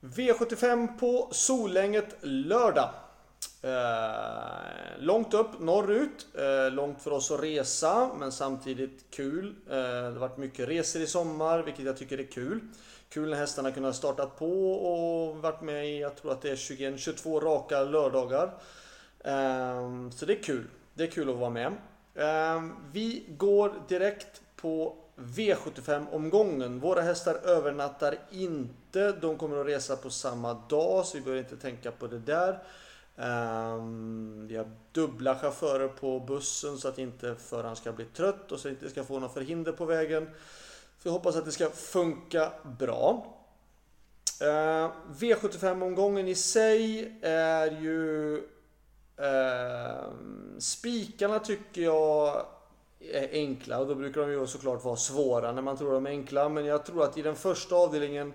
V75 på Solänget lördag. Eh, långt upp norrut. Eh, långt för oss att resa men samtidigt kul. Eh, det har varit mycket resor i sommar vilket jag tycker är kul. Kul när hästarna kunnat starta på och varit med i, jag tror att det är 21, 22 raka lördagar. Eh, så det är kul. Det är kul att vara med. Eh, vi går direkt på V75-omgången. Våra hästar övernattar inte. De kommer att resa på samma dag, så vi behöver inte tänka på det där. Um, vi har dubbla chaufförer på bussen så att inte föraren ska bli trött och så att inte ska få några förhinder på vägen. Så jag hoppas att det ska funka bra. Uh, V75-omgången i sig är ju... Uh, spikarna tycker jag enkla och då brukar de ju såklart vara svåra när man tror de är enkla. Men jag tror att i den första avdelningen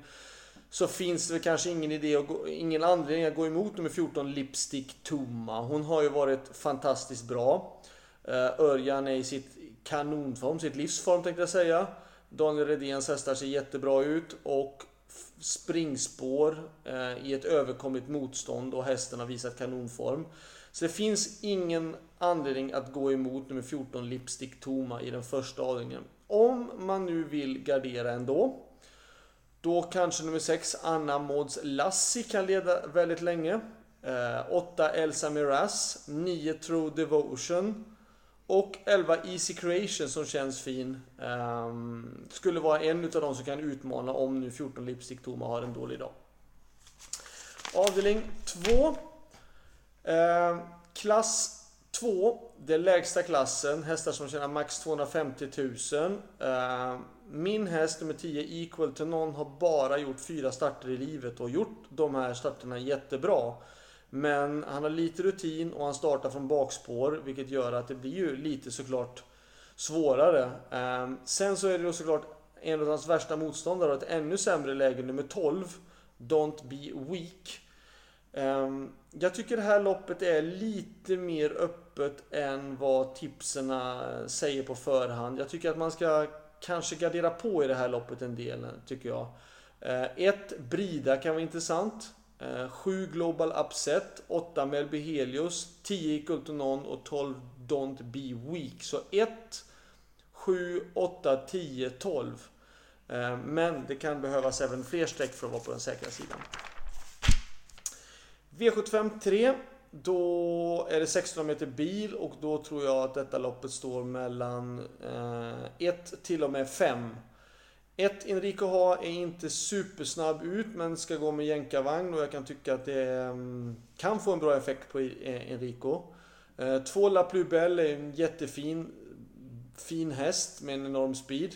så finns det kanske ingen idé och ingen anledning att gå emot nummer 14 Lipstick Toma. Hon har ju varit fantastiskt bra. Eh, Örjan är i sitt kanonform, sitt livsform tänkte jag säga. Daniel Redéns hästar ser jättebra ut och springspår eh, i ett överkomligt motstånd och hästen har visat kanonform. Så det finns ingen anledning att gå emot nummer 14 Lipstick Toma i den första avdelningen. Om man nu vill gardera ändå. Då kanske nummer 6 Anna Mods Lassi kan leda väldigt länge. 8 eh, Elsa Miraz, 9 True Devotion och 11 Easy Creation som känns fin. Eh, skulle vara en utav de som kan utmana om nu 14 Lipstick Toma har en dålig dag. Avdelning 2. Eh, klass 2, det är lägsta klassen, hästar som tjänar max 250 000. Eh, min häst nummer 10, Equal to None, har bara gjort fyra starter i livet och gjort de här starterna jättebra. Men han har lite rutin och han startar från bakspår vilket gör att det blir ju lite såklart svårare. Eh, sen så är det ju såklart en av hans värsta motståndare ett ännu sämre läge, nummer 12, Don't Be Weak. Eh, jag tycker det här loppet är lite mer öppet än vad tipsen eh, säger på förhand. Jag tycker att man ska kanske gardera på i det här loppet en del, tycker jag. Eh, 1. Brida kan vara intressant. Eh, 7 Global Upset, 8 Melby Helios, 10 Ikultonon och 12 Don't Be Weak. Så 1, 7, 8, 10, 12. Men det kan behövas även fler streck för att vara på den säkra sidan. V75 3. Då är det 16 meter bil och då tror jag att detta loppet står mellan 1 eh, till och med 5. 1 Enrico Ha är inte supersnabb ut men ska gå med jänkarvagn och jag kan tycka att det mm, kan få en bra effekt på e-, e-, Enrico. Eh, 2 La Plubel, är en jättefin fin häst med en enorm speed.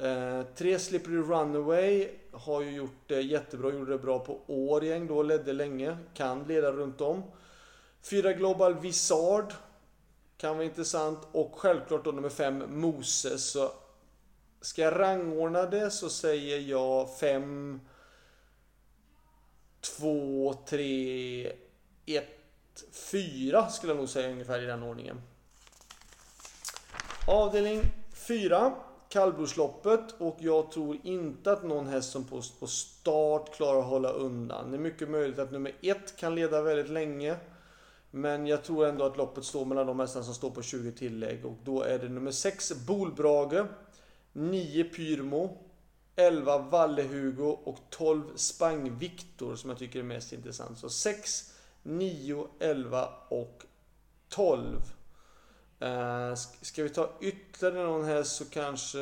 Eh, tre Slippery Runaway har ju gjort det jättebra, gjorde det bra på Årjäng då, ledde länge, kan leda runt om. Fyra Global Visard kan vara intressant och självklart då nummer fem Moses. Så ska jag rangordna det så säger jag fem, två, tre, ett, fyra skulle jag nog säga ungefär i den ordningen. Avdelning 4 kallblodsloppet och jag tror inte att någon häst som på, på start klarar att hålla undan. Det är mycket möjligt att nummer ett kan leda väldigt länge. Men jag tror ändå att loppet står mellan de hästarna som står på 20 tillägg och då är det nummer 6 Bolbrage, 9 Pyrmo, 11 Valle-Hugo och 12 Spang Viktor som jag tycker är mest intressant. Så 6, 9, 11 och 12. Uh, ska vi ta ytterligare någon häst så kanske...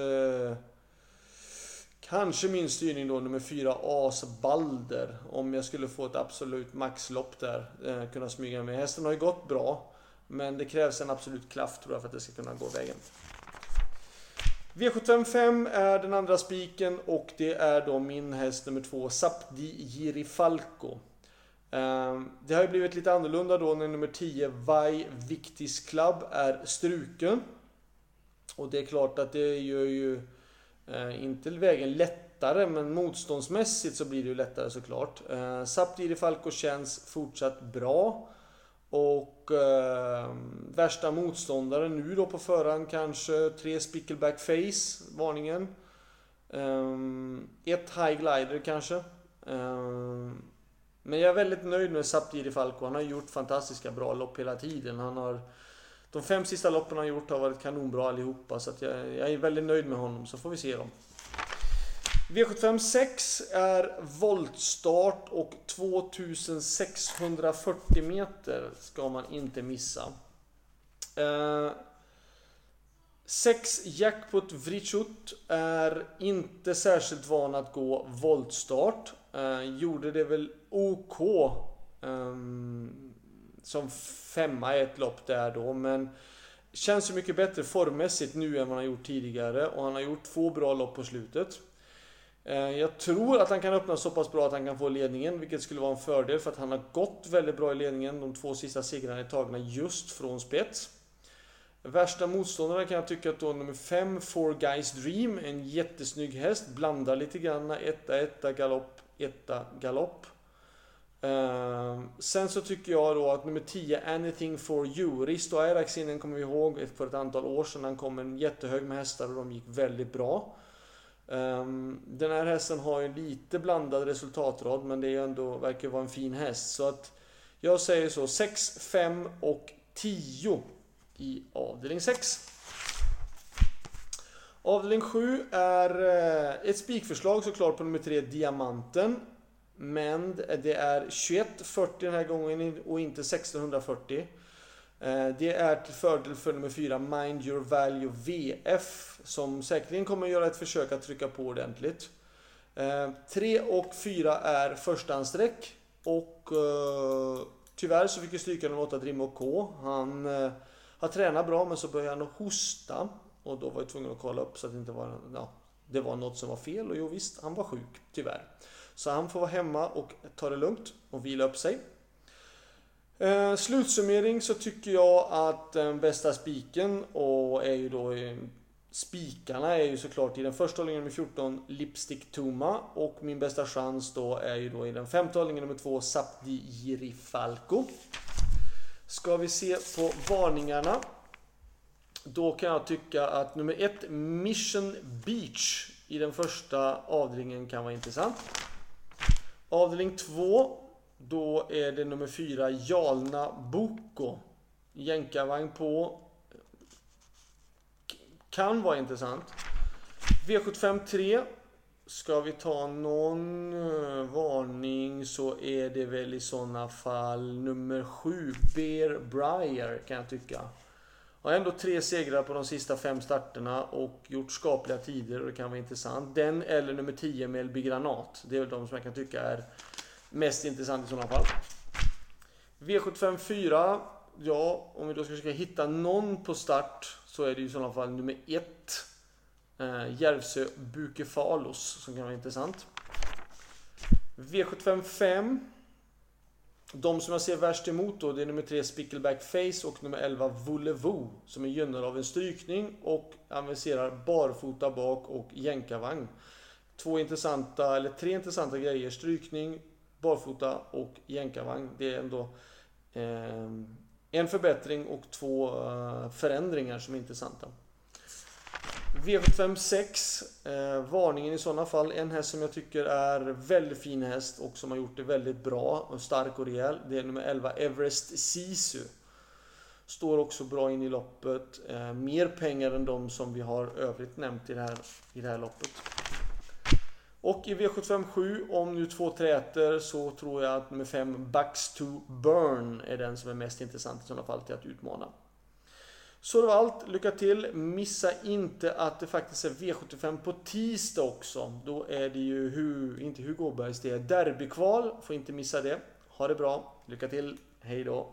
Kanske min styrning då, nummer 4, As Balder. Om jag skulle få ett absolut maxlopp där. Eh, kunna smyga med. Hästen har ju gått bra. Men det krävs en absolut klaff tror jag för att det ska kunna gå vägen. V755 är den andra spiken och det är då min häst nummer 2, Sapdi Girifalco. Ehm, det har ju blivit lite annorlunda då när nummer 10, Vai Victis Club, är struken. Och det är klart att det gör ju eh, inte vägen lättare, men motståndsmässigt så blir det ju lättare såklart. Eh, Saptiri Falco känns fortsatt bra. Och eh, värsta motståndaren nu då på förhand kanske 3 Spickleback Face, varningen. Eh, ett High Glider kanske. Eh, men jag är väldigt nöjd med Saptiri Falco. Han har gjort fantastiska bra lopp hela tiden. Han har, de fem sista loppen han gjort har varit kanonbra allihopa. Så jag, jag, är väldigt nöjd med honom. Så får vi se dem. V75 6 är voltstart och 2640 meter ska man inte missa. Eh, 6 Jackpot Vrichut är inte särskilt van att gå voltstart. Eh, gjorde det väl OK um, ehm, som femma i ett lopp där då, men känns ju mycket bättre formmässigt nu än vad han har gjort tidigare och han har gjort två bra lopp på slutet. Eh, jag tror att han kan öppna så pass bra att han kan få ledningen, vilket skulle vara en fördel för att han har gått väldigt bra i ledningen. De två sista segrarna är tagna just från spets. Värsta motståndare kan jag tycka att då nummer 5, Four Guys Dream, en jättesnygg häst. Blandar lite grann, etta, etta, galopp, etta, galopp. Ehm, sen så tycker jag då att nummer 10, Anything for You. Risto Airaxinen kommer vi ihåg för ett antal år sedan. Han kom en jättehög med hästar och de gick väldigt bra. Um, den här hästen har ju lite blandad resultatrad men det är ändå, verkar vara en fin häst. Så att jag säger så 6, 5 och 10 i avdelning 6. Avdelning 7 är eh, ett spikförslag såklart på nummer 3, Diamanten. Men det är 2140 den här gången och inte 1640. Eh, det är till fördel för nummer 4, Mind Your Value VF, som säkerligen kommer att göra ett försök att trycka på ordentligt. Eh, 3 och 4 är förstahandssträck och eh, tyvärr så fick vi stryka nummer 8, Dream K. Han har tränat bra men så började han hosta. Och då var jag tvungen att kolla upp så att det inte var, ja, det var något som var fel. Och jo visst, han var sjuk, tyvärr. Så han får vara hemma och ta det lugnt och vila upp sig. Eh, slutsummering så tycker jag att den bästa spiken och är ju då eh, Spikarna är ju såklart i den första hållningen nummer 14 Lipstick Tuma och min bästa chans då är ju då i den femte hållningen nummer 2 Sapdi Girifalco. Ska vi se på varningarna. Då kan jag tycka att nummer 1, Mission Beach i den första avdelningen kan vara intressant. Avdelning 2, då är det nummer 4, Jalna Boko. Jänkarvagn på. Kan vara intressant. V75 3 Ska vi ta någon eh, varning så är det väl i sådana fall nummer 7, Bear Briar kan jag tycka. Har ändå tre segrar på de sista fem starterna och gjort skapliga tider och det kan vara intressant. Den eller nummer 10, Melby Granat. Det är väl de som jag kan tycka är mest intressant i sådana fall. V75 4. Ja, om vi då ska försöka hitta någon på start så är det i sådana fall nummer 1 eh, Järvsö Bukefalos som kan vara intressant. V75 5. De som jag ser värst emot då, det är nummer 3 Spickleback Face och nummer 11 Volevo som är gynnad av en strykning och avancerar barfota bak och jänkarvagn. Två intressanta, eller tre intressanta grejer. Strykning, barfota och jänkarvagn. Det är ändå eh, en förbättring och två eh, förändringar som är intressanta. V75 6. Eh, varningen i sådana fall. En häst som jag tycker är väldigt fin häst och som har gjort det väldigt bra och stark och rejäl. Det är nummer 11 Everest Sisu. Står också bra in i loppet. Eh, mer pengar än de som vi har övrigt nämnt i det här, i det här loppet. Och i V75 7, om nu två träter, så tror jag att nummer 5 Bucks to Burn är den som är mest intressant i sådana fall till att utmana. Så det var allt. Lycka till! Missa inte att det faktiskt är V75 på tisdag också. Då är det ju, inte Hugo Åbergs, det är derbykval. Får inte missa det. Ha det bra. Lycka till! Hej då!